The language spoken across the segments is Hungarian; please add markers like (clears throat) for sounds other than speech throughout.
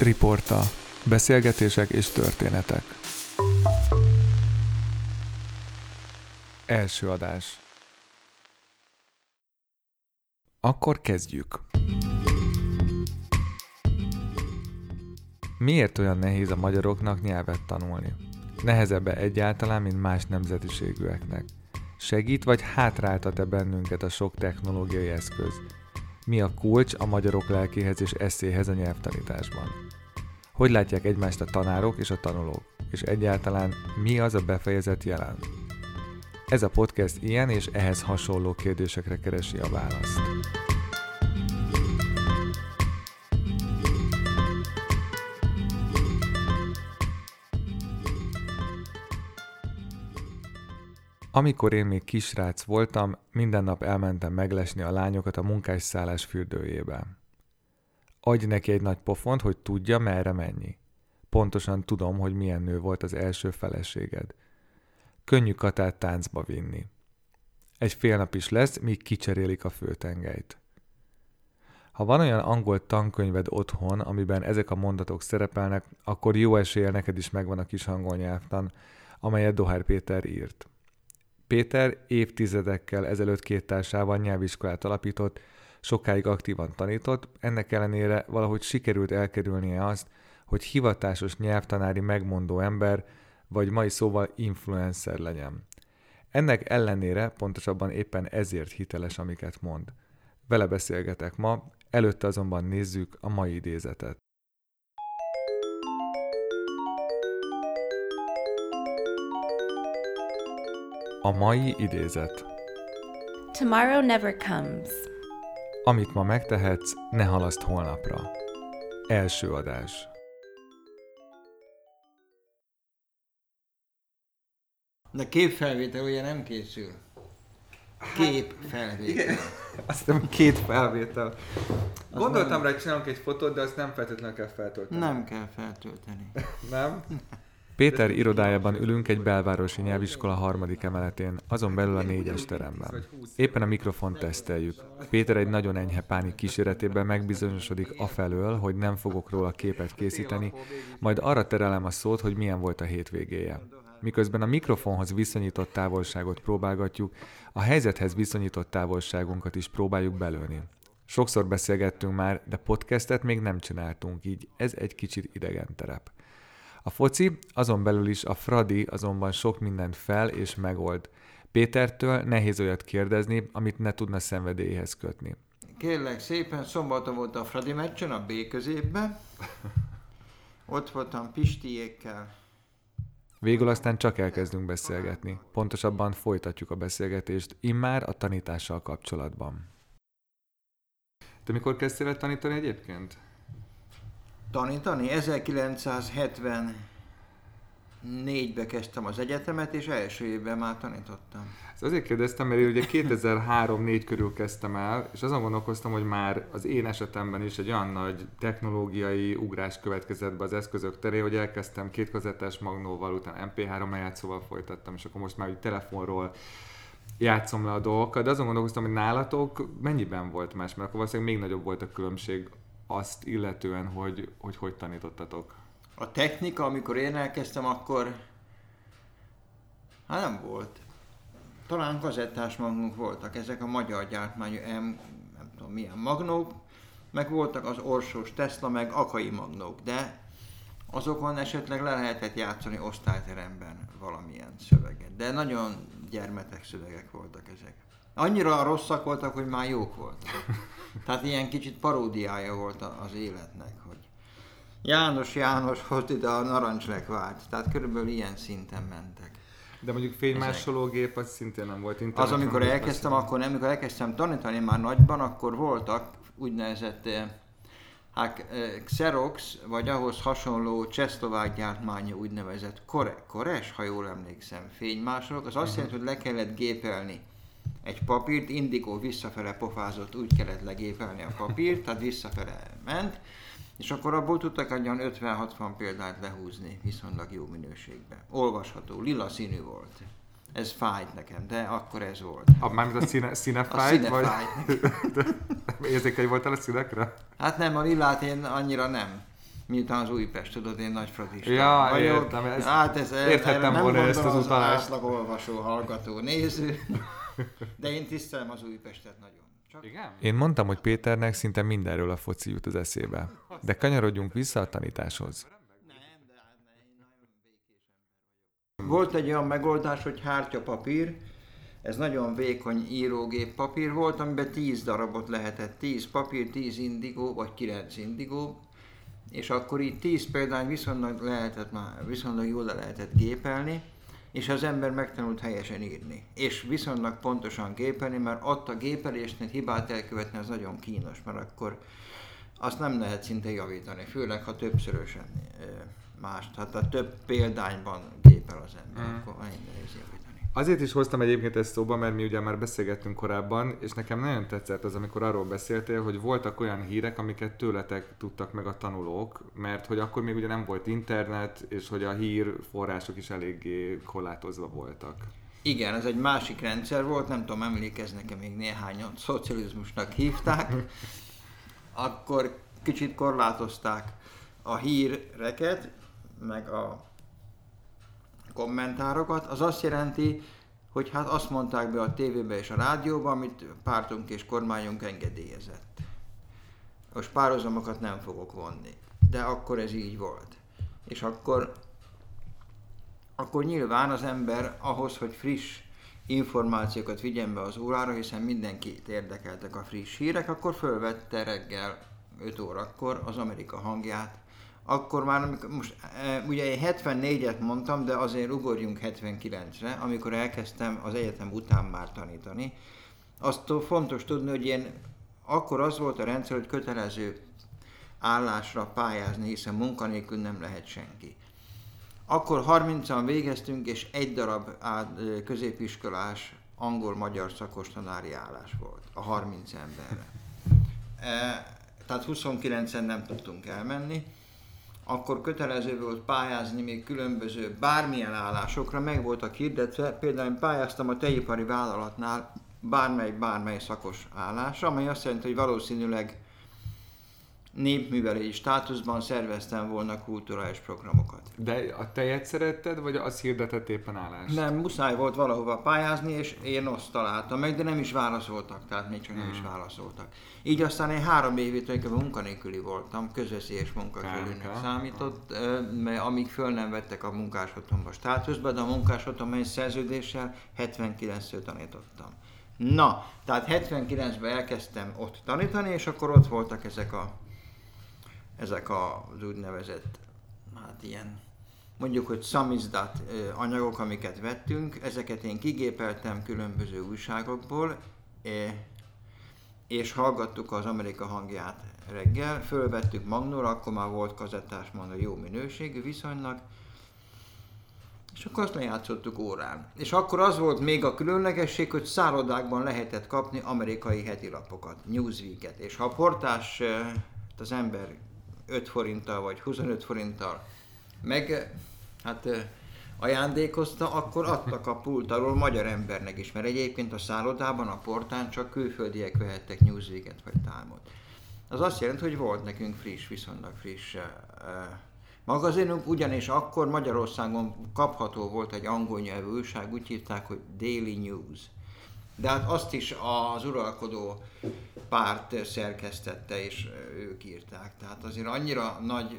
Riporta. Beszélgetések és történetek. Első adás. Akkor kezdjük. Miért olyan nehéz a magyaroknak nyelvet tanulni? Nehezebb egyáltalán, mint más nemzetiségűeknek? Segít vagy hátráltat-e bennünket a sok technológiai eszköz? Mi a kulcs a magyarok lelkéhez és eszéhez a nyelvtanításban? Hogy látják egymást a tanárok és a tanulók? És egyáltalán mi az a befejezett jelen? Ez a podcast ilyen és ehhez hasonló kérdésekre keresi a választ. Amikor én még kisrác voltam, minden nap elmentem meglesni a lányokat a munkásszállás fürdőjébe. Adj neki egy nagy pofont, hogy tudja, merre mennyi. Pontosan tudom, hogy milyen nő volt az első feleséged. Könnyű katát táncba vinni. Egy fél nap is lesz, míg kicserélik a főtengelyt. Ha van olyan angol tankönyved otthon, amiben ezek a mondatok szerepelnek, akkor jó eséllyel neked is megvan a kis angol nyelvtan, amelyet Dohár Péter írt. Péter évtizedekkel ezelőtt két társával nyelviskolát alapított, sokáig aktívan tanított, ennek ellenére valahogy sikerült elkerülnie azt, hogy hivatásos nyelvtanári megmondó ember, vagy mai szóval influencer legyen. Ennek ellenére pontosabban éppen ezért hiteles, amiket mond. Vele beszélgetek ma, előtte azonban nézzük a mai idézetet. A mai idézet. Tomorrow never comes. Amit ma megtehetsz, ne halaszt holnapra. Első adás. De képfelvétel ugye nem készül. Képfelvétel. (laughs) Azt hiszem, két felvétel. Gondoltam rá, hogy csinálunk egy fotót, de azt nem feltétlenül kell feltölteni. Nem kell feltölteni. Nem? (laughs) Péter irodájában ülünk egy belvárosi nyelviskola harmadik emeletén, azon belül a négyes teremben. Éppen a mikrofon teszteljük. Péter egy nagyon enyhe pánik kíséretében megbizonyosodik afelől, hogy nem fogok róla képet készíteni, majd arra terelem a szót, hogy milyen volt a hétvégéje. Miközben a mikrofonhoz viszonyított távolságot próbálgatjuk, a helyzethez viszonyított távolságunkat is próbáljuk belőni. Sokszor beszélgettünk már, de podcastet még nem csináltunk, így ez egy kicsit idegen terep. A foci, azon belül is a Fradi azonban sok mindent fel és megold. Pétertől nehéz olyat kérdezni, amit ne tudna szenvedélyhez kötni. Kérlek szépen, szombaton volt a Fradi meccsen, a B középben. Ott voltam Pistiékkel. Végül aztán csak elkezdünk beszélgetni. Pontosabban folytatjuk a beszélgetést, immár a tanítással kapcsolatban. Te mikor kezdtél el tanítani egyébként? Tanítani? 1974-ben kezdtem az egyetemet, és első évben már tanítottam. Ezt azért kérdeztem, mert én ugye 2003-4 körül kezdtem el, és azon gondolkoztam, hogy már az én esetemben is egy olyan nagy technológiai ugrás következett be az eszközök terén, hogy elkezdtem két kazettás magnóval, utána MP3 lejátszóval folytattam, és akkor most már úgy telefonról játszom le a dolgokat, de azon gondolkoztam, hogy nálatok mennyiben volt más, mert akkor valószínűleg még nagyobb volt a különbség azt illetően, hogy hogy, hogy tanítottatok. A technika, amikor én elkezdtem, akkor hát nem volt. Talán kazettás magnók voltak, ezek a magyar gyártmányú M, nem tudom milyen magnók, meg voltak az orsós Tesla, meg akai magnók, de azokon esetleg le lehetett játszani osztályteremben valamilyen szöveget. De nagyon gyermetek szövegek voltak ezek. Annyira rosszak voltak, hogy már jók voltak. Tehát ilyen kicsit paródiája volt az életnek, hogy János, János, hozd ide a narancslekvárt. Tehát körülbelül ilyen szinten mentek. De mondjuk fénymásológép az szintén nem volt. Az, internet amikor nem elkezdtem, volt. akkor nem, amikor elkezdtem tanítani már nagyban, akkor voltak úgynevezett eh, hát, eh, Xerox, vagy ahhoz hasonló csehszlovák gyártmányú úgynevezett kore, kores, ha jól emlékszem, fénymásolók. Az azt Mhm. jelenti, hogy le kellett gépelni egy papírt, Indigo visszafele pofázott, úgy kellett legépelni a papírt, tehát visszafele ment, és akkor abból tudtak egy olyan 50-60 példát lehúzni viszonylag jó minőségben. Olvasható, lila színű volt. Ez fájt nekem, de akkor ez volt. A, mármint a színe, színe A fájt, színe vagy (laughs) fájt. érzékeny voltál a színekre? Hát nem, a lilát én annyira nem. Miután az Újpest, tudod, én nagy fradista Ja, vagyok. értem, ez- hát ez, érthettem volna ezt az utalást. átlag olvasó, hallgató, néző. De én tisztelem az Újpestet nagyon. Csak Igen? Én mondtam, hogy Péternek szinte mindenről a foci jut az hát eszébe. De kanyarodjunk vissza a tanításhoz. Volt egy olyan megoldás, hogy hártyapapír, ez nagyon vékony írógép papír volt, amiben 10 darabot lehetett, 10 papír, 10 indigó, vagy 9 indigó, és akkor így 10 példány viszonylag, lehetett már, viszonylag jól le lehetett gépelni, és az ember megtanult helyesen írni. És viszonylag pontosan gépelni, mert ott a gépelésnél hibát elkövetni az nagyon kínos, mert akkor azt nem lehet szinte javítani, főleg ha többszörösen más, tehát a több példányban gépel az ember, Mm. akkor nagyon nehéz javítani. Azért is hoztam egyébként ezt szóba, mert mi ugye már beszélgettünk korábban, és nekem nagyon tetszett az, amikor arról beszéltél, hogy voltak olyan hírek, amiket tőletek tudtak meg a tanulók, mert hogy akkor még ugye nem volt internet, és hogy a hír források is eléggé korlátozva voltak. Igen, ez egy másik rendszer volt, nem tudom, emlékeznek-e még néhányan, szocializmusnak hívták. (laughs) Akkor kicsit korlátozták a híreket, meg a kommentárokat. Az azt jelenti, hogy hát azt mondták be a tévébe és a rádióba, amit pártunk és kormányunk engedélyezett. Most párhuzamokat nem fogok vonni, de akkor ez így volt. És akkor akkor nyilván az ember ahhoz, hogy friss információkat vigyen be az órára, hiszen mindenkit érdekeltek a friss hírek, akkor fölvette reggel 5 órakor az Amerika hangját. Akkor már, amikor, most e, ugye én 74-et mondtam, de azért ugorjunk 79-re, amikor elkezdtem az egyetem után már tanítani. Azt fontos tudni, hogy én akkor az volt a rendszer, hogy kötelező állásra pályázni, hiszen munkanélkül nem lehet senki. Akkor 30-an végeztünk, és egy darab középiskolás angol-magyar szakos tanári állás volt a 30 emberre. E, tehát 29-en nem tudtunk elmenni. Akkor kötelező volt pályázni még különböző bármilyen állásokra, meg voltak hirdetve. Például én pályáztam a tejipari vállalatnál bármely, bármely szakos állásra, amely azt jelenti, hogy valószínűleg népművelői státuszban szerveztem volna kulturális programokat. De a tejet szeretted, vagy az hirdetett éppen állást? Nem, muszáj volt valahova pályázni, és én azt találtam meg, de nem is válaszoltak, tehát még csak nem is válaszoltak. Így aztán én három évig tulajdonképpen munkanélküli voltam, közveszélyes munkakörülnek számított, mert amíg föl nem vettek a munkásotthonba státuszba, de a munkásotthonban egy szerződéssel 79-től tanítottam. Na, tehát 79-ben elkezdtem ott tanítani, és akkor ott voltak ezek a ezek az úgynevezett, hát ilyen, mondjuk, hogy samizdat ö, anyagok, amiket vettünk, ezeket én kigépeltem különböző újságokból, és hallgattuk az Amerika hangját reggel, fölvettük Magnóra, akkor már volt kazettás Magnó jó minőségű viszonylag, és akkor azt lejátszottuk órán. És akkor az volt még a különlegesség, hogy szállodákban lehetett kapni amerikai hetilapokat, Newsweek-et, és ha a portás eh, az ember 5 forinttal vagy 25 forinttal meg hát ajándékozta, akkor adtak a pult alól magyar embernek is, mert egyébként a szállodában, a portán csak külföldiek vehettek Newsweek-et vagy Time-ot. Az azt jelenti, hogy volt nekünk friss, viszonylag friss magazinunk, ugyanis akkor Magyarországon kapható volt egy angol nyelvű újság, úgy hívták, hogy Daily News. De hát azt is az uralkodó párt szerkesztette, és ők írták. Tehát azért annyira nagy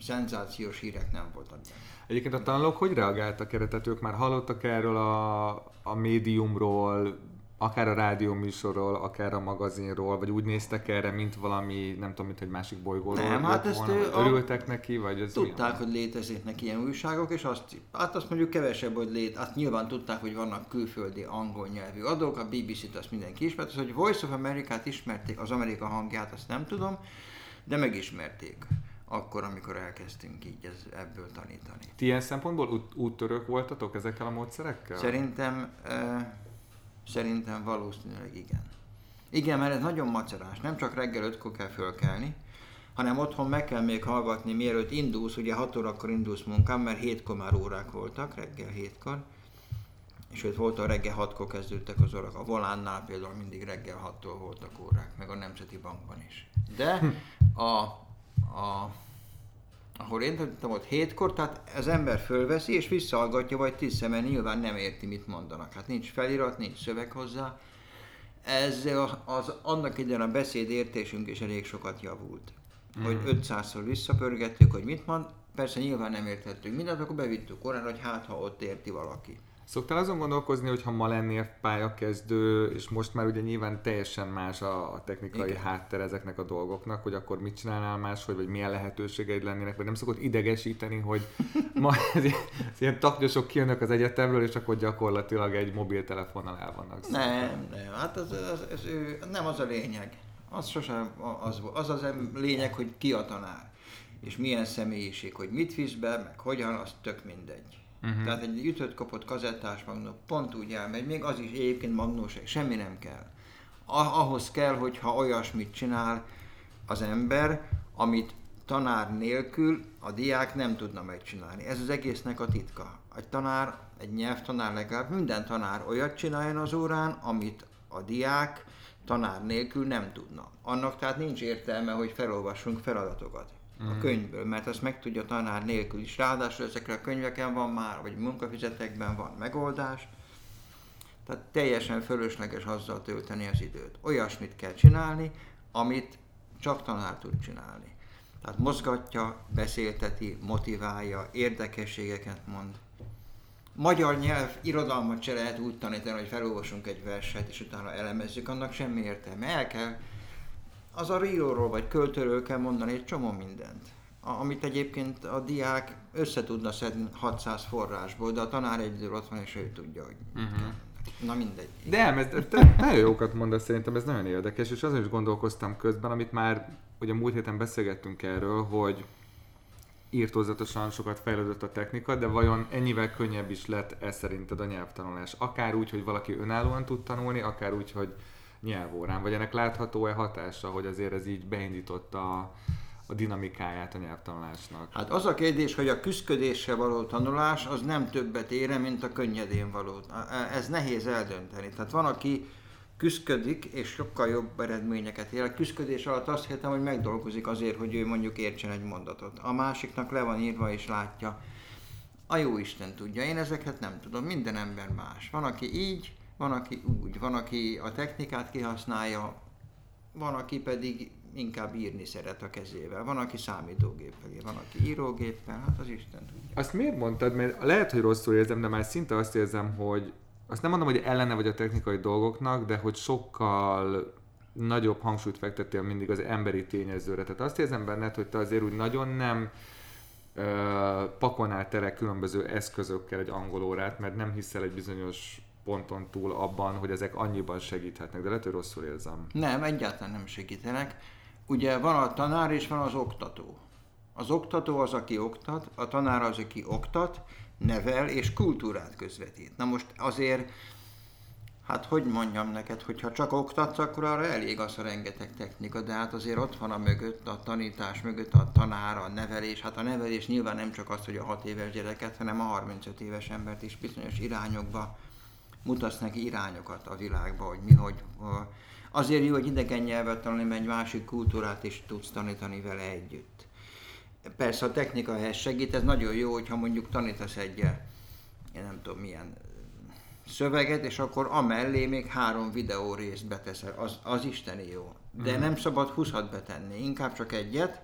szenzációs hírek nem voltak. Egyébként a tanulók hogy reagáltak erre? Tehát ők már hallottak erről a, a médiumról, akár a rádióműsorról, akár a magazinról, vagy úgy néztek erre, mint valami, nem tudom, mint egy másik bolygóról. Nem, hát ezt volna, a- Örültek neki, vagy ez Tudták, hogy léteznek ilyen újságok, és azt, hát azt mondjuk kevesebb, hogy lét, hát nyilván tudták, hogy vannak külföldi angol nyelvű adók, a BBC-t azt mindenki ismert, az, hogy Voice of America-t ismerték, az Amerika hangját, azt nem tudom, de megismerték akkor, amikor elkezdtünk így ez, ebből tanítani. Ti ilyen szempontból út, úttörők voltatok ezekkel a módszerekkel? Szerintem, uh, szerintem valószínűleg igen. Igen, mert ez nagyon macerás. Nem csak reggel ötkor kell fölkelni, hanem otthon meg kell még hallgatni, mielőtt indulsz, ugye 6 órakor indulsz munkám, mert 7-kor már órák voltak, reggel 7-kor, és ott volt a reggel 6-kor kezdődtek az órak. A Volánnál például mindig reggel 6-tól voltak órák, meg a Nemzeti Bankban is. De a a ahol én tanítottam ott hétkor, tehát az ember fölveszi és visszahallgatja, vagy tízszer, mert nyilván nem érti, mit mondanak. Hát nincs felirat, nincs szöveg hozzá. Ezzel az, annak idején a beszéd értésünk is elég sokat javult. Mm. Hogy 500-szor visszapörgettük, hogy mit mond, persze nyilván nem értettük mindent, akkor bevittük korán, hogy hát ha ott érti valaki. Szoktál azon gondolkozni, hogy ha ma lennél pályakezdő, és most már ugye nyilván teljesen más a, a technikai Igen. hátter ezeknek a dolgoknak, hogy akkor mit csinálnál máshogy, vagy milyen lehetőségeid lennének, vagy nem szokott idegesíteni, hogy (laughs) ma ez, ez ilyen taknyosok kijönnek az egyetemről, és akkor gyakorlatilag egy mobiltelefonnal el vannak. Nem, nem, hát az, az, az, az, nem az a lényeg. Az sosem az, az az lényeg, hogy ki a tanár, és milyen személyiség, hogy mit visz be, meg hogyan, az tök mindegy. Uh-huh. Tehát egy ütött kapott kazettás magnó pont úgy elmegy, még az is egyébként magnós, semmi nem kell. Ahhoz kell, hogyha olyasmit csinál az ember, amit tanár nélkül a diák nem tudna megcsinálni. Ez az egésznek a titka. Egy tanár, egy nyelvtanár legalább minden tanár olyat csináljon az órán, amit a diák tanár nélkül nem tudna. Annak tehát nincs értelme, hogy felolvassunk feladatokat a mm. könyvből, mert azt meg tudja tanár nélkül is. Ráadásul ezekre a könyveken van már, vagy munkafizetekben van megoldás, tehát teljesen fölösleges azzal tölteni az időt. Olyasmit kell csinálni, amit csak tanár tud csinálni. Tehát mozgatja, beszélteti, motiválja, érdekességeket mond. Magyar nyelv irodalmat se lehet úgy tanítani, hogy felolvasunk egy verset, és utána elemezzük, annak semmi értelme. El kell az a íróról vagy költőről kell mondani egy csomó mindent, amit egyébként a diák össze tudna szedni 600 forrásból, de a tanár egyedül ott van, és ő tudja, hogy uh-huh. Na mindegy. De nem, ez, te nagyon jókat mondasz, szerintem ez nagyon érdekes, és azon is gondolkoztam közben, amit már ugye múlt héten beszélgettünk erről, hogy írtózatosan sokat fejlődött a technika, de vajon ennyivel könnyebb is lett ez szerinted a nyelvtanulás? Akár úgy, hogy valaki önállóan tud tanulni, akár úgy, hogy nyelvórán, vagy ennek látható-e hatása, hogy azért ez így beindította a, a dinamikáját a nyelvtanulásnak? Hát az a kérdés, hogy a küzdködéssel való tanulás az nem többet ére, mint a könnyedén való. Ez nehéz eldönteni. Tehát van, aki küzdködik, és sokkal jobb eredményeket ér. A küzdködés alatt azt hittem, hogy megdolgozik azért, hogy ő mondjuk értsen egy mondatot. A másiknak le van írva és látja. A jó Isten tudja. Én ezeket nem tudom. Minden ember más. Van, aki így, van, aki úgy, van, aki a technikát kihasználja, van, aki pedig inkább írni szeret a kezével, van, aki számítógéppel ír, van, aki írógéppel, hát az Isten tudja. Azt miért mondtad, mert lehet, hogy rosszul érzem, de már szinte azt érzem, hogy azt nem mondom, hogy ellene vagy a technikai dolgoknak, de hogy sokkal nagyobb hangsúlyt fektettél mindig az emberi tényezőre. Tehát azt érzem benned, hogy te azért úgy nagyon nem ö, pakonál tere különböző eszközökkel egy angol órát, mert nem hiszel egy bizonyos ponton túl abban, hogy ezek annyiban segíthetnek, de lehet, hogy rosszul érzem. Nem, egyáltalán nem segítenek. Ugye van a tanár és van az oktató. Az oktató az, aki oktat, a tanár az, aki oktat, nevel és kultúrát közvetít. Na most azért, hát hogy mondjam neked, hogyha csak oktatsz, akkor arra elég az a rengeteg technika, de hát azért ott van a mögött, a tanítás mögött a tanár, a nevelés. Hát a nevelés nyilván nem csak az, hogy a 6 éves gyereket, hanem a 35 éves embert is bizonyos irányokba mutatsz neki irányokat a világba, hogy mi, hogy azért jó, hogy idegen nyelvet tanulni, mert egy másik kultúrát is tudsz tanítani vele együtt. Persze a technika ehhez segít, ez nagyon jó, hogyha mondjuk tanítasz egy, én nem tudom milyen szöveget, és akkor amellé még három videó részt beteszel, az, az isteni jó. De mm. nem szabad húszat betenni, inkább csak egyet,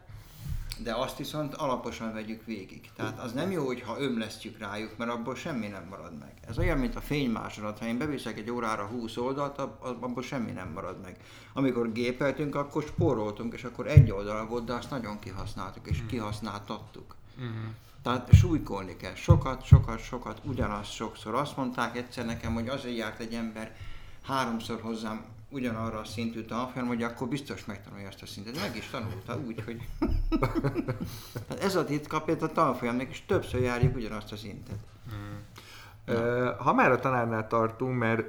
de azt viszont alaposan vegyük végig. Tehát az nem jó, hogyha ömlesztjük rájuk, mert abból semmi nem marad meg. Ez olyan, mint a fénymásolat. Ha én beviszek egy órára 20 oldalt, abból semmi nem marad meg. Amikor gépeltünk, akkor spóroltunk, és akkor egy oldal volt, de azt nagyon kihasználtuk, és mm. kihasználtattuk. Mm. Tehát súlykolni kell. Sokat, sokat, sokat, ugyanazt sokszor. Azt mondták egyszer nekem, hogy azért járt egy ember háromszor hozzám ugyanarra a szintű tanfolyam, hogy akkor biztos megtanulja azt a szintet. Meg is tanulta úgy, hogy (laughs) hát ez a titka például a tanfolyamnak, és többször járjuk ugyanazt a szintet. Hmm. Ha már a tanárnál tartunk, mert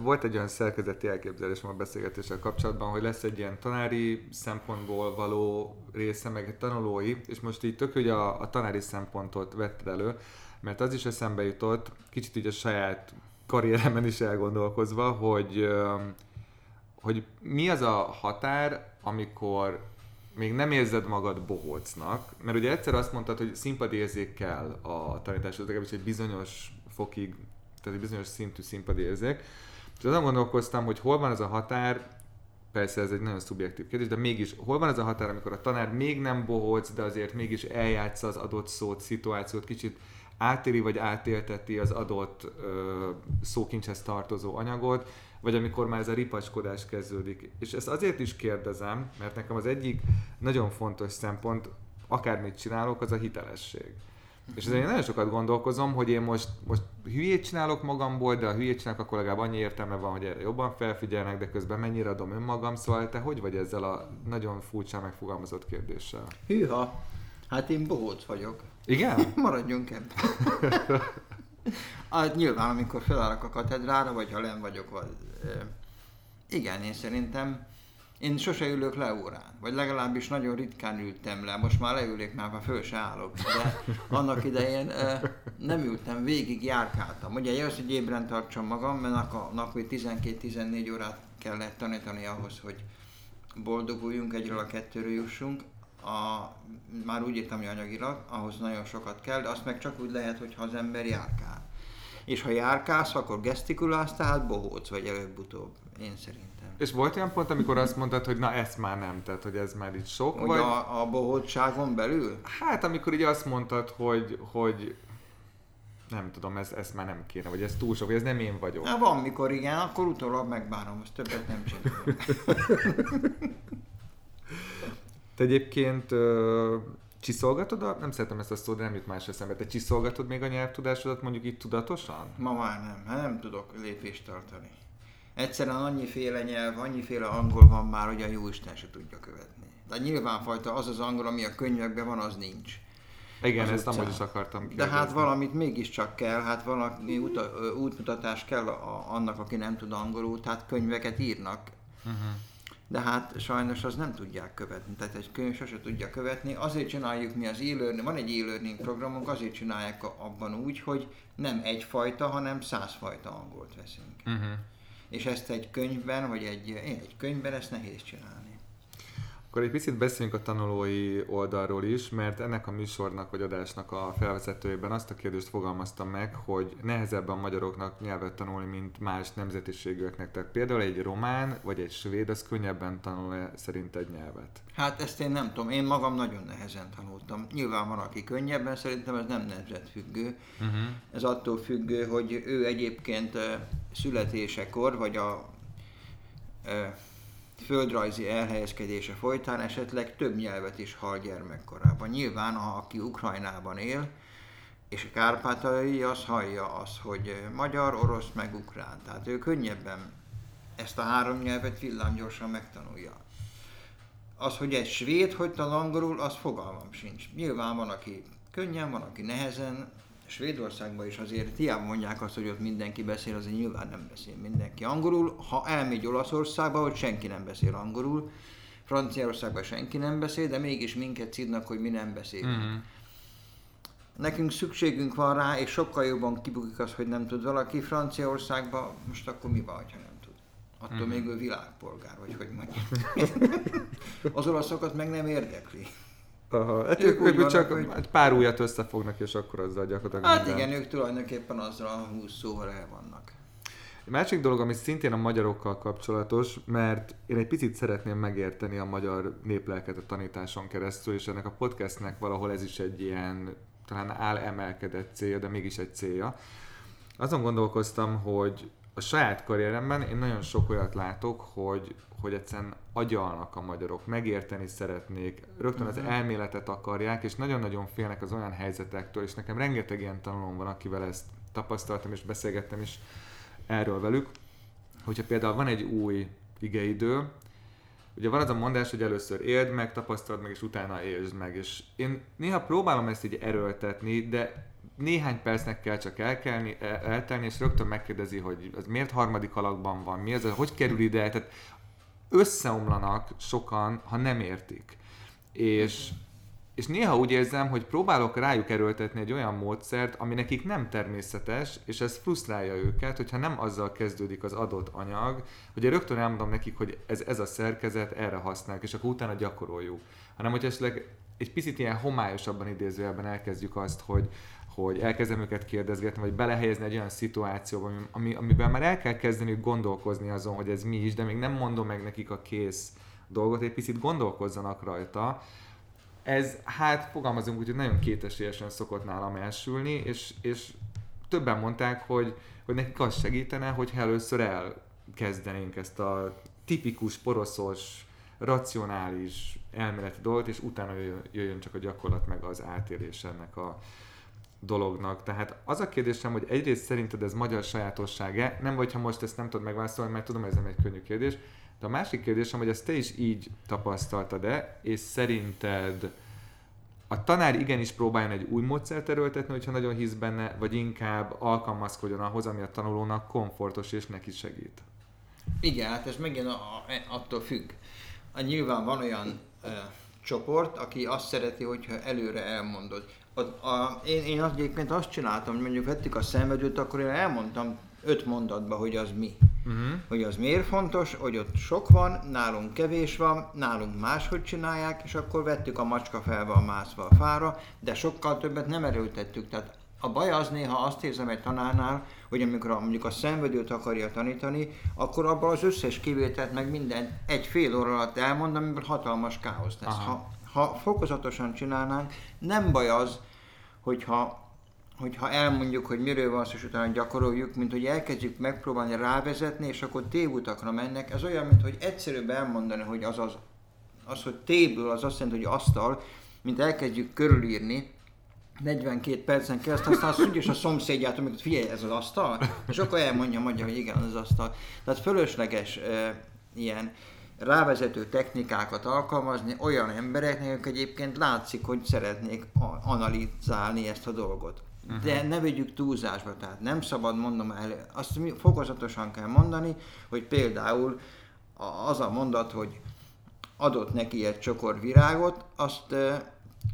volt egy olyan szerkezeti elképzelés a beszélgetéssel kapcsolatban, hogy lesz egy ilyen tanári szempontból való része, meg egy tanulói, és most így tök, hogy a, a tanári szempontot vetted elő, mert az is eszembe jutott, kicsit így a saját karrieremen is elgondolkozva, hogy hogy mi az a határ, amikor még nem érzed magad bohócnak, mert ugye egyszer azt mondtad, hogy színpadérzék kell a tanításhoz, legalábbis egy bizonyos fokig, tehát egy bizonyos szintű színpadérzék. És azon gondolkoztam, hogy hol van ez a határ, persze ez egy nagyon szubjektív kérdés, de mégis hol van ez a határ, amikor a tanár még nem bohóc, de azért mégis eljátsza az adott szót, szituációt, kicsit átéri vagy átélteti az adott ö, szókincshez tartozó anyagot, vagy amikor már ez a ripacskodás kezdődik. És ezt azért is kérdezem, mert nekem az egyik nagyon fontos szempont, akármit csinálok, az a hitelesség. És ezért én nagyon sokat gondolkozom, hogy én most, most hülyét csinálok magamból, de a hülyét csinálok, akkor legalább annyi értelme van, hogy erre jobban felfigyelnek, de közben mennyire adom önmagam, szóval te hogy vagy ezzel a nagyon furcsán megfogalmazott kérdéssel? Hűha, hát én bohóc vagyok. Igen? (laughs) Maradjunk ebben. (laughs) (laughs) hát nyilván, amikor felállok a katedrára, vagy ha len vagyok, vagy... Igen, én szerintem én sose ülök le órán, vagy legalábbis nagyon ritkán ültem le, most már leülök, már, már föl se állok, de annak idején nem ültem, végig járkáltam. Ugye az, hogy ébren tartsam magam, mert a napi 12-14 órát kellett tanítani ahhoz, hogy boldoguljunk, egyről a kettőről jussunk. A, már úgy írtam, hogy anyagilag, ahhoz nagyon sokat kell, de azt meg csak úgy lehet, hogyha az ember járkál. És ha járkálsz, akkor gesztikulálsz, tehát bohóc vagy előbb-utóbb, én szerint. És volt olyan pont, amikor azt mondtad, hogy na ezt már nem, tehát hogy ez már itt sok? Hogy vagy... a, a bohótságon belül? Hát amikor így azt mondtad, hogy, hogy nem tudom, ez, ez már nem kéne, vagy ez túl sok, vagy ez nem én vagyok. Hát van, mikor igen, akkor utólag megbánom, azt többet nem csinálok. (laughs) Te egyébként uh, csiszolgatod, a, nem szeretem ezt a szót, de nem jut más eszembe, te csiszolgatod még a nyelvtudásodat mondjuk itt tudatosan? Ma már nem, hát nem tudok lépést tartani. Egyszerűen annyiféle nyelv, annyiféle angol van már, hogy a jó Isten se tudja követni. De nyilvánfajta az az angol, ami a könyvekben van, az nincs. Igen, az ezt amúgy is akartam kérdezni. De hát valamit mégiscsak kell, hát valami uta, útmutatás kell a, annak, aki nem tud angolul, tehát könyveket írnak. Uh-huh. De hát sajnos az nem tudják követni, tehát egy könyv sose tudja követni. Azért csináljuk mi az e van egy e-learning programunk, azért csinálják abban úgy, hogy nem egyfajta, hanem százfajta angolt veszünk. Uh-huh és ezt egy könyvben, vagy egy, egy könyvben ezt nehéz csinálni. Akkor egy picit beszéljünk a tanulói oldalról is, mert ennek a műsornak vagy adásnak a felvezetőjében azt a kérdést fogalmaztam meg, hogy nehezebb a magyaroknak nyelvet tanulni, mint más nemzetiségűeknek. Tehát például egy román vagy egy svéd, az könnyebben tanul -e szerint egy nyelvet? Hát ezt én nem tudom, én magam nagyon nehezen tanultam. Nyilván van, aki könnyebben, szerintem ez nem nemzetfüggő. Uh-huh. Ez attól függő, hogy ő egyébként születésekor, vagy a földrajzi elhelyezkedése folytán esetleg több nyelvet is hall gyermekkorában. Nyilván, aki Ukrajnában él, és a kárpátai, az hallja azt, hogy magyar, orosz, meg ukrán. Tehát ő könnyebben ezt a három nyelvet villámgyorsan megtanulja. Az, hogy egy svéd hogy tanul angolul, az fogalmam sincs. Nyilván van, aki könnyen, van, aki nehezen, Svédországban is azért hiába mondják azt, hogy ott mindenki beszél, azért nyilván nem beszél mindenki angolul. Ha elmegy Olaszországba, hogy senki nem beszél angolul, Franciaországban senki nem beszél, de mégis minket szidnak, hogy mi nem beszélünk. Mm-hmm. Nekünk szükségünk van rá, és sokkal jobban kibukik az, hogy nem tud valaki Franciaországban, most akkor mi van, ha nem tud? Attól mm-hmm. még ő világpolgár, vagy hogy mondjam. (laughs) az olaszokat meg nem érdekli. Aha. Hát ők, ők, ők csak hogy... egy pár újat összefognak, és akkor azzal gyakorlatilag Hát minden. igen, ők tulajdonképpen azzal a 20 szóval el vannak. Egy másik dolog, ami szintén a magyarokkal kapcsolatos, mert én egy picit szeretném megérteni a magyar néplelket a tanításon keresztül, és ennek a podcastnek valahol ez is egy ilyen, talán áll emelkedett célja, de mégis egy célja. Azon gondolkoztam, hogy a saját karrieremben én nagyon sok olyat látok, hogy, hogy egyszerűen agyalnak a magyarok, megérteni szeretnék, rögtön az mhm. elméletet akarják, és nagyon-nagyon félnek az olyan helyzetektől, és nekem rengeteg ilyen tanulom van, akivel ezt tapasztaltam, és beszélgettem is erről velük, hogyha például van egy új igeidő, ugye van az a mondás, hogy először éld meg, tapasztald meg, és utána élsd meg, és én néha próbálom ezt így erőltetni, de néhány percnek kell csak elkelni, eltelni, és rögtön megkérdezi, hogy az miért harmadik alakban van, mi az, hogy kerül ide, tehát összeomlanak sokan, ha nem értik. És és néha úgy érzem, hogy próbálok rájuk erőltetni egy olyan módszert, ami nekik nem természetes, és ez frusztrálja őket, hogyha nem azzal kezdődik az adott anyag, hogy rögtön elmondom nekik, hogy ez, ez a szerkezet, erre használjuk, és akkor utána gyakoroljuk. Hanem, hogy esetleg egy picit ilyen homályosabban idézőjelben elkezdjük azt, hogy, hogy elkezdem őket kérdezgetni, vagy belehelyezni egy olyan szituációba, ami, amiben már el kell kezdeni gondolkozni azon, hogy ez mi is, de még nem mondom meg nekik a kész dolgot, egy picit gondolkozzanak rajta. Ez, hát fogalmazunk úgy, hogy nagyon kétesélyesen szokott nálam elsülni, és, és többen mondták, hogy, hogy nekik az segítene, hogy először elkezdenénk ezt a tipikus, poroszos, racionális elméleti dolgot, és utána jöjjön csak a gyakorlat meg az átérés ennek a dolognak. Tehát az a kérdésem, hogy egyrészt szerinted ez magyar sajátosság-e, nem vagy, ha most ezt nem tudod megválaszolni, mert tudom, ez nem egy könnyű kérdés, de a másik kérdésem, hogy ezt te is így tapasztaltad-e, és szerinted a tanár igenis próbáljon egy új módszert erőltetni, hogyha nagyon hisz benne, vagy inkább alkalmazkodjon ahhoz, ami a tanulónak komfortos és neki segít? Igen, hát ez megint attól függ. A nyilván van olyan ö, csoport, aki azt szereti, hogyha előre elmondod. A, a, én, én egyébként azt csináltam, hogy mondjuk vettük a szenvedőt, akkor én elmondtam öt mondatba, hogy az mi. Uh-huh. Hogy az miért fontos, hogy ott sok van, nálunk kevés van, nálunk máshogy csinálják, és akkor vettük a macska felve mászva a fára, de sokkal többet nem erőltettük. Tehát a baj az néha azt érzem egy tanárnál, hogy amikor a, mondjuk a szenvedőt akarja tanítani, akkor abban az összes kivételt meg mindent egy fél óra alatt elmond, amiből hatalmas káosz lesz. Ha, ha fokozatosan csinálnánk, nem baj az, hogyha hogyha elmondjuk, hogy miről van szó, és utána gyakoroljuk, mint hogy elkezdjük megpróbálni rávezetni, és akkor tévutakra mennek. Ez olyan, mint hogy egyszerűbb elmondani, hogy az az, az hogy téből, az azt jelenti, hogy asztal, mint elkezdjük körülírni, 42 percen keresztül, aztán azt mondja, és a szomszédját, amikor figyelj, ez az asztal, és akkor elmondja mondja, hogy igen, az asztal. Tehát fölösleges e, ilyen rávezető technikákat alkalmazni olyan embereknek, akik egyébként látszik, hogy szeretnék analizálni ezt a dolgot. Uh-huh. De ne vegyük túlzásba, tehát nem szabad mondom el, azt fokozatosan kell mondani, hogy például az a mondat, hogy adott neki egy csokor virágot, azt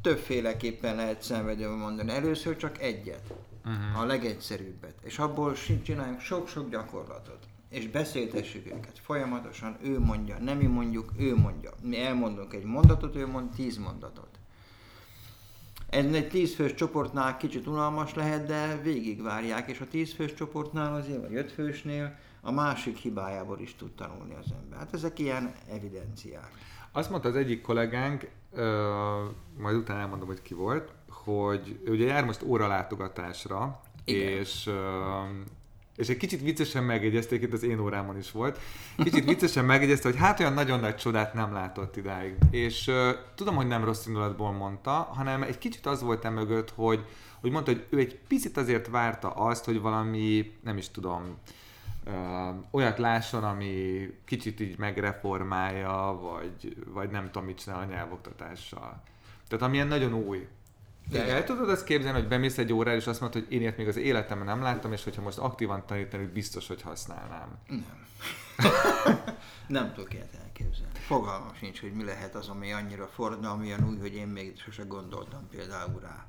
többféleképpen lehet szenvedően mondani. Először csak egyet, uh-huh. a legegyszerűbbet, és abból csináljunk sok-sok gyakorlatot és beszéltessük őket folyamatosan, ő mondja, nem mi mondjuk, ő mondja. Mi elmondunk egy mondatot, ő mond tíz mondatot. Ez egy tízfős csoportnál kicsit unalmas lehet, de végigvárják, és a tízfős csoportnál azért, vagy ötfősnél a másik hibájából is tud tanulni az ember. Hát ezek ilyen evidenciák. Azt mondta az egyik kollégánk, majd utána elmondom, hogy ki volt, hogy ugye jár most óralátogatásra, Igen. és és egy kicsit viccesen megjegyezte, itt az én órámon is volt, kicsit viccesen megjegyezte, hogy hát olyan nagyon nagy csodát nem látott idáig. És uh, tudom, hogy nem rossz indulatból mondta, hanem egy kicsit az volt e mögött, hogy, hogy mondta, hogy ő egy picit azért várta azt, hogy valami, nem is tudom, uh, olyat lásson, ami kicsit így megreformálja, vagy, vagy nem tudom, mit csinál a nyelvoktatással. Tehát amilyen nagyon új. De el tudod azt képzelni, hogy bemész egy órára, és azt mondod, hogy én ilyet még az életemben nem láttam, és hogyha most aktívan tanítani, biztos, hogy használnám. Nem. (laughs) nem tudok ilyet elképzelni. Fogalmam sincs, hogy mi lehet az, ami annyira forradalmian új, hogy én még sose gondoltam például rá.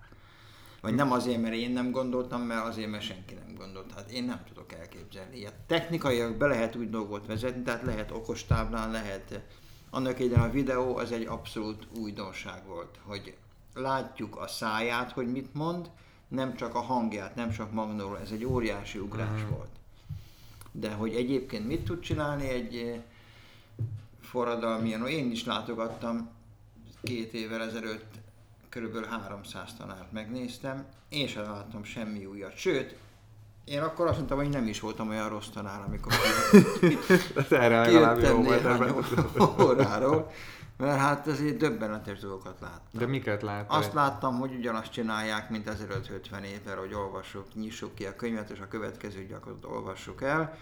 Vagy nem azért, mert én nem gondoltam, mert azért, mert senki nem gondolt. Hát én nem tudok elképzelni ilyet. Technikailag be lehet úgy dolgot vezetni, tehát lehet okostáblán, lehet annak idején a videó az egy abszolút újdonság volt, hogy látjuk a száját, hogy mit mond, nem csak a hangját, nem csak magnóról, ez egy óriási ugrás uh-huh. volt. De hogy egyébként mit tud csinálni egy eh, forradalmi, én is látogattam két évvel ezelőtt körülbelül 300 tanárt megnéztem, én sem láttam semmi újat. Sőt, én akkor azt mondtam, hogy nem is voltam olyan rossz tanár, amikor (laughs) kijöttem néhány óráról. Mert hát azért döbbenetes dolgokat láttam. De miket láttam? Azt láttam, hogy ugyanazt csinálják, mint 1550 évvel, hogy olvassuk, nyissuk ki a könyvet, és a következő gyakorlatot olvassuk el.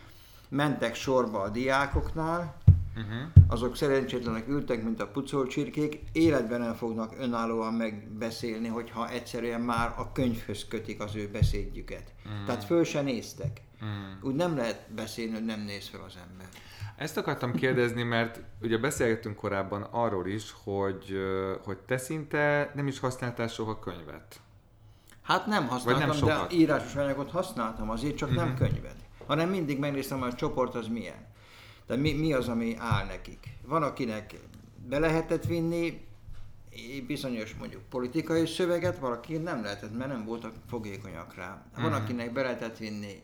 Mentek sorba a diákoknál, uh-huh. azok szerencsétlenek ültek, mint a pucolcsirkék, életben nem fognak önállóan megbeszélni, hogyha egyszerűen már a könyvhöz kötik az ő beszédjüket. Uh-huh. Tehát föl se néztek. Mm. Úgy nem lehet beszélni, hogy nem néz fel az ember. Ezt akartam kérdezni, mert ugye beszélgettünk korábban arról is, hogy, hogy te szinte nem is használtál soha könyvet. Hát nem használtam, nem de írásos anyagot használtam, azért csak uh-huh. nem mhm. könyvet. Hanem mindig megnéztem, hogy a csoport az milyen. De mi, mi az, ami áll nekik. Van, akinek be lehetett vinni bizonyos mondjuk politikai szöveget, valaki nem lehetett, mert nem voltak fogékonyak rá. Van, uh-huh. akinek be lehetett vinni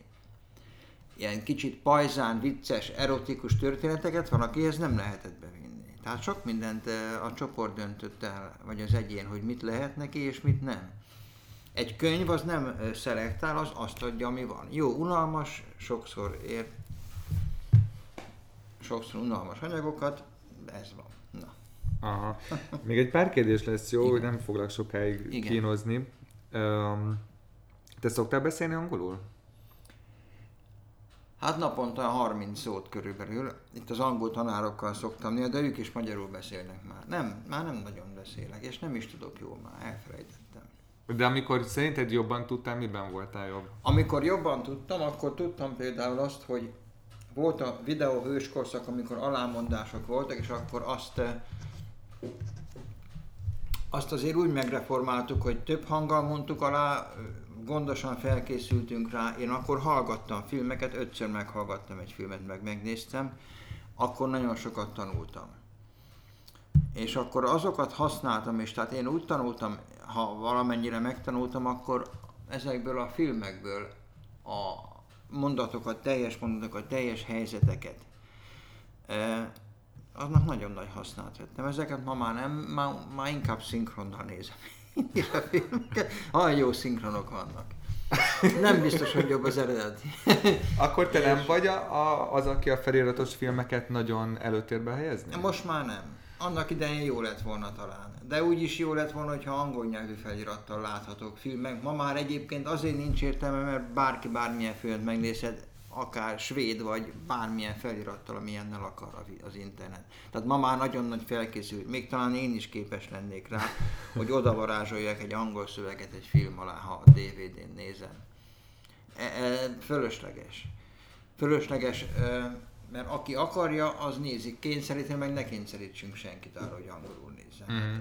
ilyen kicsit pajzán, vicces, erotikus történeteket, van, akihez nem lehetett bevinni. Tehát sok mindent eh, a csoport döntött el, vagy az egyén, hogy mit lehet neki, és mit nem. Egy könyv az nem eh, szelektál, az azt adja, ami van. Jó, unalmas, sokszor ér, sokszor unalmas anyagokat, ez van. Na. Aha. (laughs) Még egy pár kérdés lesz, jó, Igen. hogy nem foglak sokáig Igen. kínozni. Um, te szoktál beszélni angolul? Hát naponta 30 szót körülbelül. Itt az angol tanárokkal szoktam néha, de ők is magyarul beszélnek már. Nem, már nem nagyon beszélek, és nem is tudok jól már, elfelejtettem. De amikor szerinted jobban tudtál, miben voltál jobb? Amikor jobban tudtam, akkor tudtam például azt, hogy volt a videó hőskorszak, amikor alámondások voltak, és akkor azt eh, azt azért úgy megreformáltuk, hogy több hanggal mondtuk alá, gondosan felkészültünk rá, én akkor hallgattam filmeket, ötször meghallgattam egy filmet, meg megnéztem, akkor nagyon sokat tanultam. És akkor azokat használtam, és tehát én úgy tanultam, ha valamennyire megtanultam, akkor ezekből a filmekből a mondatokat, teljes mondatokat, teljes helyzeteket, eh, aznak nagyon nagy hasznát vettem. Ezeket ma már nem, már, már inkább szinkronnal nézem a filmeket. Olyan jó szinkronok vannak. Nem biztos, hogy jobb az eredeti. Akkor te nem vagy a, a, az, aki a feliratos filmeket nagyon előtérbe helyezni? Most már nem. Annak idején jó lett volna talán. De úgy is jó lett volna, hogyha angol nyelvű felirattal láthatók filmek. Ma már egyébként azért nincs értelme, mert bárki bármilyen filmet megnézhet, akár svéd vagy bármilyen felirattal, amilyennel akar az internet. Tehát ma már nagyon nagy felkészült, még talán én is képes lennék rá, (laughs) hogy odavarázsoljak egy angol szöveget egy film alá, ha a DVD-n nézem. E, e, fölösleges. Fölösleges, e, mert aki akarja, az nézik. Kényszeríteni, meg ne kényszerítsünk senkit arra, hogy angolul nézzen. Mm.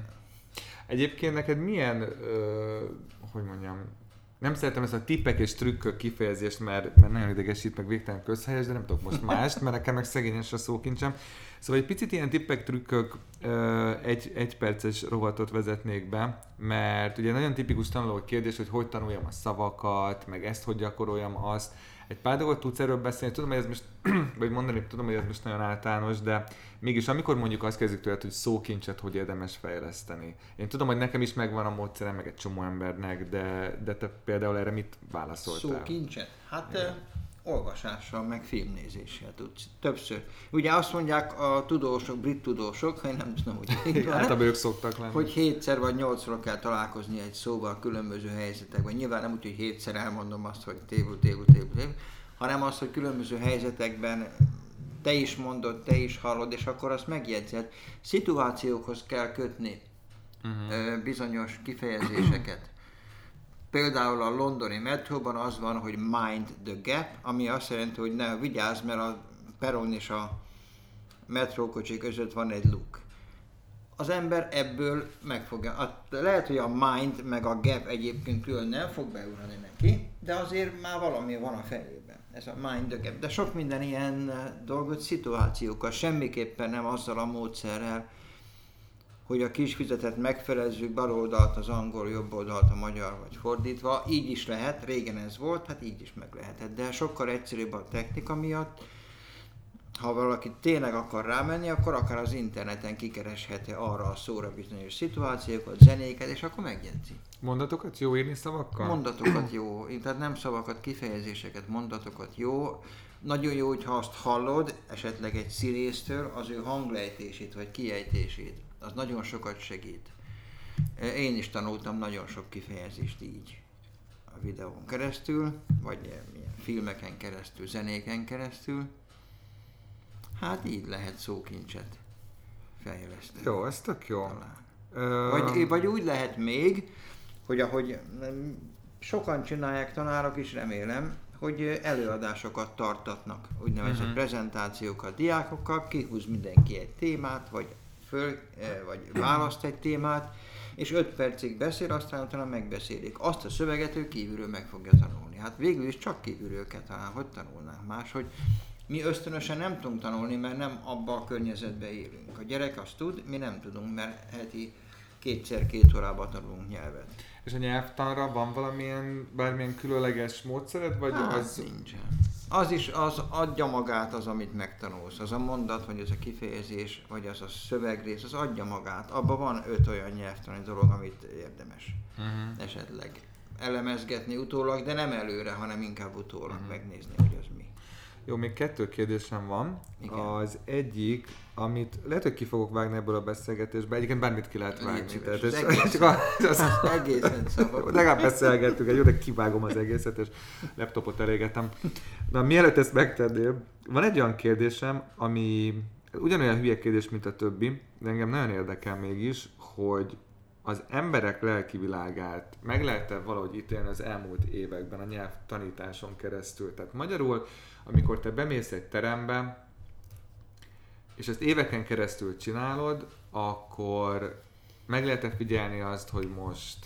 Egyébként neked milyen, ö, hogy mondjam, nem szeretem ezt a tippek és trükkök kifejezést, mert, mert nagyon idegesít, meg végtelen közhelyes, de nem tudok most mást, mert nekem meg szegényes a szókincsem. Szóval egy picit ilyen tippek, trükkök, egy, egy perces rovatot vezetnék be, mert ugye nagyon tipikus tanuló kérdés, hogy hogy tanuljam a szavakat, meg ezt hogy gyakoroljam azt. Egy pár dolgot tudsz erről beszélni, tudom, hogy ez most, (clears throat) vagy mondani, tudom, hogy ez most nagyon általános, de mégis amikor mondjuk azt kezdjük tőled, hogy szókincset hogy érdemes fejleszteni. Én tudom, hogy nekem is megvan a módszerem, meg egy csomó embernek, de, de te például erre mit válaszoltál? Szókincset? Hát Igen. Olvasással, meg filmnézéssel tudsz. Többször. Ugye azt mondják a tudósok, brit tudósok, hogy nem tudom, hogy hát, ők szoktak lenni. Hogy hétszer vagy nyolcszor kell találkozni egy szóval különböző helyzetekben. Nyilván nem úgy, hogy hétszer elmondom azt, hogy tévül, tévül, tévül, tévül, hanem azt, hogy különböző helyzetekben te is mondod, te is hallod, és akkor azt megjegyzed. Szituációkhoz kell kötni uh-huh. bizonyos kifejezéseket. Például a londoni metróban az van, hogy mind the gap, ami azt jelenti, hogy ne vigyázz, mert a peron és a metrókocsi között van egy luk. Az ember ebből megfogja. Lehet, hogy a mind meg a gap egyébként külön nem fog beugrani neki, de azért már valami van a fejében ez a mind the gap. De sok minden ilyen eh, dolgot szituációkkal, semmiképpen nem azzal a módszerrel, hogy a kisfizetet megfelezzük bal oldalt az angol, jobb oldalt a magyar, vagy fordítva. Így is lehet, régen ez volt, hát így is meg lehetett. De sokkal egyszerűbb a technika miatt, ha valaki tényleg akar rámenni, akkor akár az interneten kikeresheti arra a szóra bizonyos szituációkat, zenéket, és akkor megjegyzi. Mondatokat jó írni szavakkal? Mondatokat jó, tehát nem szavakat, kifejezéseket, mondatokat jó. Nagyon jó, hogyha azt hallod, esetleg egy színésztől, az ő hanglejtését vagy kiejtését. Az nagyon sokat segít. Én is tanultam nagyon sok kifejezést így a videón keresztül, vagy filmeken keresztül, zenéken keresztül. Hát így lehet szókincset fejleszteni. Jó, ez tök jó. Vagy, vagy úgy lehet még, hogy ahogy sokan csinálják tanárok is, remélem, hogy előadásokat tartatnak, úgynevezett uh-huh. prezentációkat diákokkal, kihúz mindenki egy témát, vagy, föl, eh, vagy választ egy témát, és 5 percig beszél, aztán utána megbeszélik. Azt a szöveget ő kívülről meg fogja tanulni. Hát végül is csak kívülről kell talán, hogy tanulnánk más, hogy mi ösztönösen nem tudunk tanulni, mert nem abba a környezetben élünk. A gyerek azt tud, mi nem tudunk, mert heti kétszer-két órában tanulunk nyelvet. És a nyelvtanra van valamilyen, bármilyen különleges módszered, vagy Hát, az... nincsen. Az is az adja magát az, amit megtanulsz. Az a mondat, vagy az a kifejezés, vagy az a szövegrész, az adja magát. Abban van öt olyan nyelvtani dolog, amit érdemes Uh-huh. esetleg elemezgetni utólag, de nem előre, hanem inkább utólag uh-huh. megnézni, hogy az mi. Jó, még kettő kérdésem van. Igen. Az egyik, amit lehet, hogy ki fogok vágni ebből a beszélgetésből, egyébként bármit ki lehet vágni. szíves, Tehát az ez, egész- csak a, (laughs) az, (laughs) Egészen szabad. Legalább beszélgettünk egy jó, de kivágom az egészet, és laptopot elégetem. Na, mielőtt ezt megtenném, van egy olyan kérdésem, ami ugyanolyan hülye kérdés, mint a többi, de engem nagyon érdekel mégis, hogy az emberek lelki világát meg lehet-e valahogy ítélni az elmúlt években a nyelv tanításon keresztül? Tehát magyarul, amikor te bemész egy terembe, és ezt éveken keresztül csinálod, akkor meg lehet-e figyelni azt, hogy most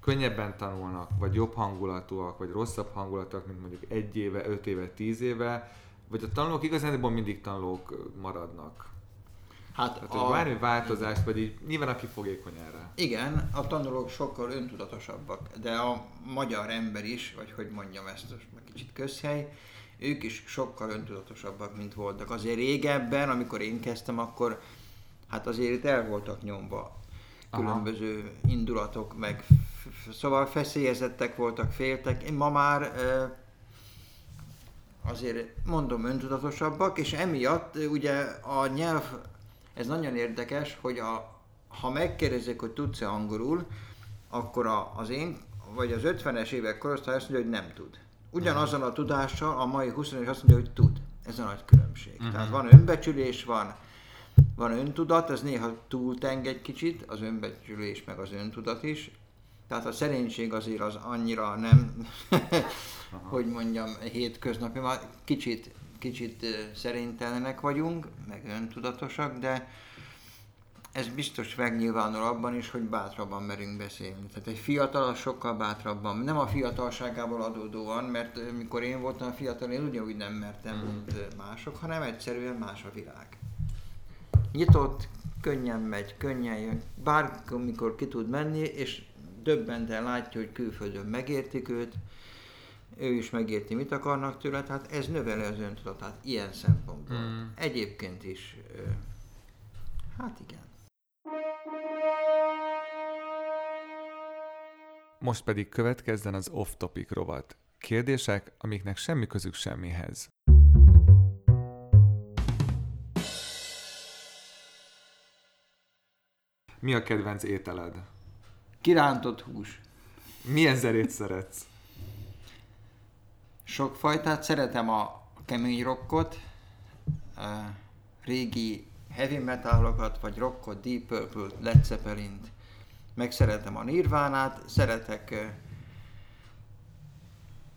könnyebben tanulnak, vagy jobb hangulatúak, vagy rosszabb hangulatúak, mint mondjuk egy éve, öt éve, tíz éve, vagy a tanulók igazán mindig tanulók maradnak. Hát Tehát, hogy bármi változást, vagy így nyilván aki fogékony erre. Igen, a tanulók sokkal öntudatosabbak, de a magyar ember is, vagy hogy mondjam ezt, most kicsit közhely, ők is sokkal öntudatosabbak, mint voltak. Azért régebben, amikor én kezdtem, akkor hát azért itt el voltak nyomva Aha. különböző indulatok, meg szóval feszélyezettek voltak, féltek. Én ma már azért mondom öntudatosabbak, és emiatt ugye a nyelv, ez nagyon érdekes, hogy a, ha megkérdezik, hogy tudsz-e angolul, akkor a, az én, vagy az 50-es évek korosztály azt mondja, hogy nem tud. Ugyanazzal a tudással a mai 20 éves azt mondja, hogy tud. Ez a nagy különbség. Uh-huh. Tehát van önbecsülés, van, van öntudat, ez néha túlteng egy kicsit, az önbecsülés meg az öntudat is. Tehát a szerénység azért az annyira nem, (laughs) hogy mondjam, hétköznapi, már kicsit, kicsit szerénytelenek vagyunk, meg öntudatosak, de ez biztos megnyilvánul abban is, hogy bátrabban merünk beszélni. Tehát egy fiatal az sokkal bátrabban, nem a fiatalságából adódóan, mert mikor én voltam fiatal, én ugyanúgy nem mertem, mint ö, mások, hanem egyszerűen más a világ. Nyitott, könnyen megy, könnyen jön, bármikor ki tud menni, és döbbenten látja, hogy külföldön megértik őt, ő is megérti, mit akarnak tőle, tehát ez növeli az öntudatát ilyen szempontból. Mm. Egyébként is, hát igen. Most pedig következzen az off-topic rovat. Kérdések, amiknek semmi közük semmihez. Mi a kedvenc ételed? Kirántott hús. Milyen zerét szeretsz? Sok fajtát, szeretem a kemény rockot, a régi heavy metalokat, vagy rockot, Deep Purple, Led Zeppelin-t, meg szeretem a Nirvánát, szeretek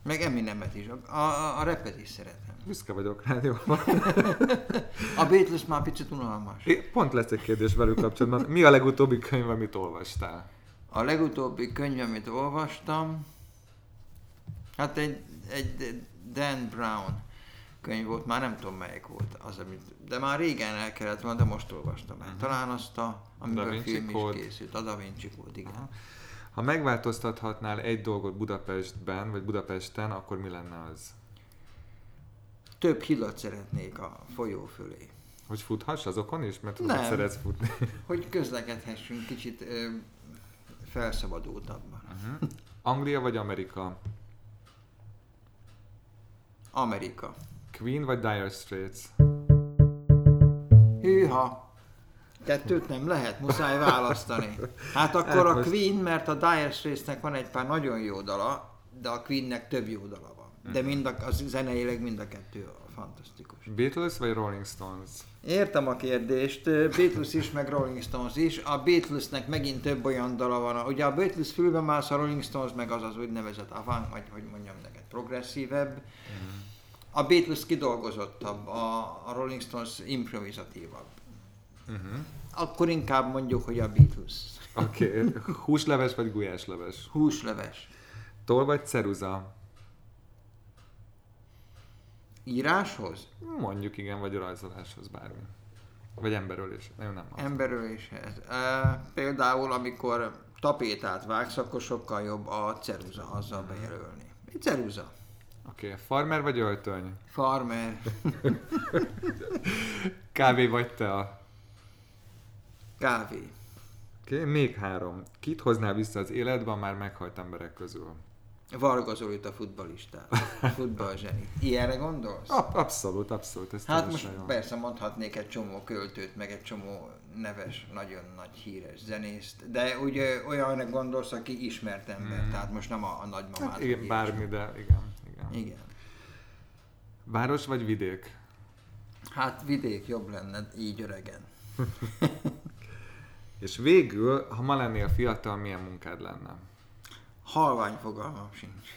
meg Eminemet is, a, a, a repet is szeretem. Büszke vagyok rád, jó? (laughs) A Beatles már picit unalmas. É, Pont lesz egy kérdés velük kapcsolatban. Mi a legutóbbi könyv, amit olvastál? A legutóbbi könyv, amit olvastam, hát egy, egy Dan Brown könyv volt, már nem tudom melyik volt az, amit, de már régen el kellett volna, de most olvastam el. Talán azt a, amiben Vinci film Code. is készült, a Da Vinci Code, igen. Ha megváltoztathatnál egy dolgot Budapestben, vagy Budapesten, akkor mi lenne az? Több hidat szeretnék a folyó fölé, Hogy futhass azokon is? Mert Nem. hogy szeretsz futni. (laughs) hogy közlekedhessünk kicsit ö, felszabadultabban. Anglia vagy Amerika? Amerika. Queen vagy Dire Straits? Hűha! Kettőt nem lehet, muszáj választani. Hát akkor Hát a most- Queen, mert a Dire Straitsnek van egy pár nagyon jó dala, de a Queennek több jó dala van. De mind a, az zeneileg mind a kettő fantasztikus. Beatles vagy Rolling Stones? Értem a kérdést, Beatles is, meg Rolling Stones is. A Beatlesnek megint több olyan dala van. Ugye a Beatles fülben mász, a Rolling Stones meg az az úgynevezett avant, vagy hogy mondjam neked, progresszívebb. A Beatles kidolgozottabb, a, a Rolling Stones improvizatívabb. Uh-huh. Akkor inkább mondjuk, hogy a Beatles. Oké. Okay. Húsleves vagy gulyásleves? Húsleves. Toll vagy ceruza? Íráshoz? Mondjuk igen, vagy rajzoláshoz, bármi. Vagy emberölés. Nem, nem. Emberöléshez. E, például, amikor tapétát vágsz, akkor sokkal jobb a ceruza azzal bejelölni. Ceruza. Oké, okay. farmer vagy öltöny? Farmer. (laughs) Kávé vagy te? Kávé. Oké, okay. még három. Kit hoznál vissza az életbe a már meghalt emberek közül? Varga Zolit a futballistát. Futballzseni. Ilyenre gondolsz? A- abszolút, abszolút. Ez Hát most jó. persze mondhatnék egy csomó költőt, meg egy csomó neves, nagyon nagy híres zenészt, de úgy ö, olyanra gondolsz, aki ismert ember, Mm. tehát most nem a, a nagymamát. Hát igen, bármi, de igen, igen. Igen. Város vagy vidék? Hát vidék jobb lenne így öregen. (laughs) És végül, ha ma lennél fiatal, milyen munkád lenne? Halvány fogalmam sincs.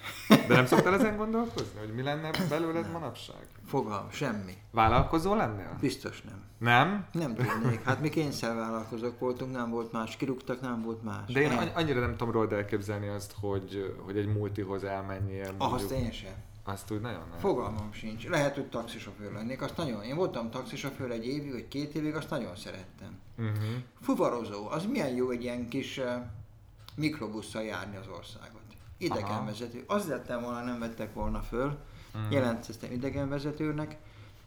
De nem szoktál ezen gondolkozni, hogy mi lenne belőled manapság? Fogalm, semmi. Vállalkozó lennél? Biztos nem. Nem? Nem tudnék. Hát mi kényszervállalkozók voltunk, nem volt más. Kirúgtak, nem volt más. De én Nem. anny- annyira nem tudom rólad elképzelni azt, hogy, hogy egy multihoz elmenjél. Ahhoz én sem. Azt úgy nagyon nem. Fogalmam sincs. Lehet, hogy taxisofőr lennék, azt nagyon. Én voltam taxisofőr egy évig, vagy két évig, azt nagyon szerettem. Uh-huh. Fuvarozó, az milyen jó egy ilyen kis uh, mikrobusszal járni az országot. Idegenvezető. Az lettem volna, nem vettek volna föl. Mhm. Jelentkeztem idegenvezetőnek.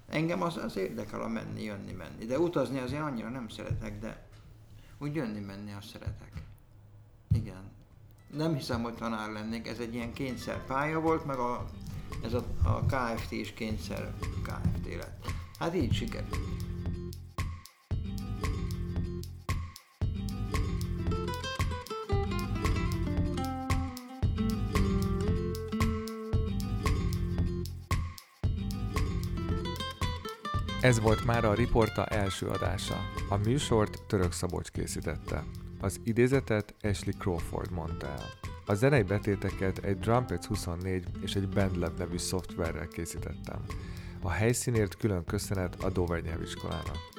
Engem az, az érdekel a menni, jönni, menni. De utazni azért annyira nem szeretek, de úgy jönni, menni azt szeretek. Igen. Nem hiszem, hogy tanár lennék, ez egy ilyen kényszer pálya volt, meg a, ez a, a KFT is kényszer KFT lett. Hát így sikerült. Ez volt már a Riporta első adása. A műsort Török Szabolcs készítette. Az idézetet Ashley Crawford mondta el. A zenei betéteket egy Drumpets 24 és egy BandLab nevű szoftverrel készítettem. A helyszínért külön köszönet a Dover nyelviskolának.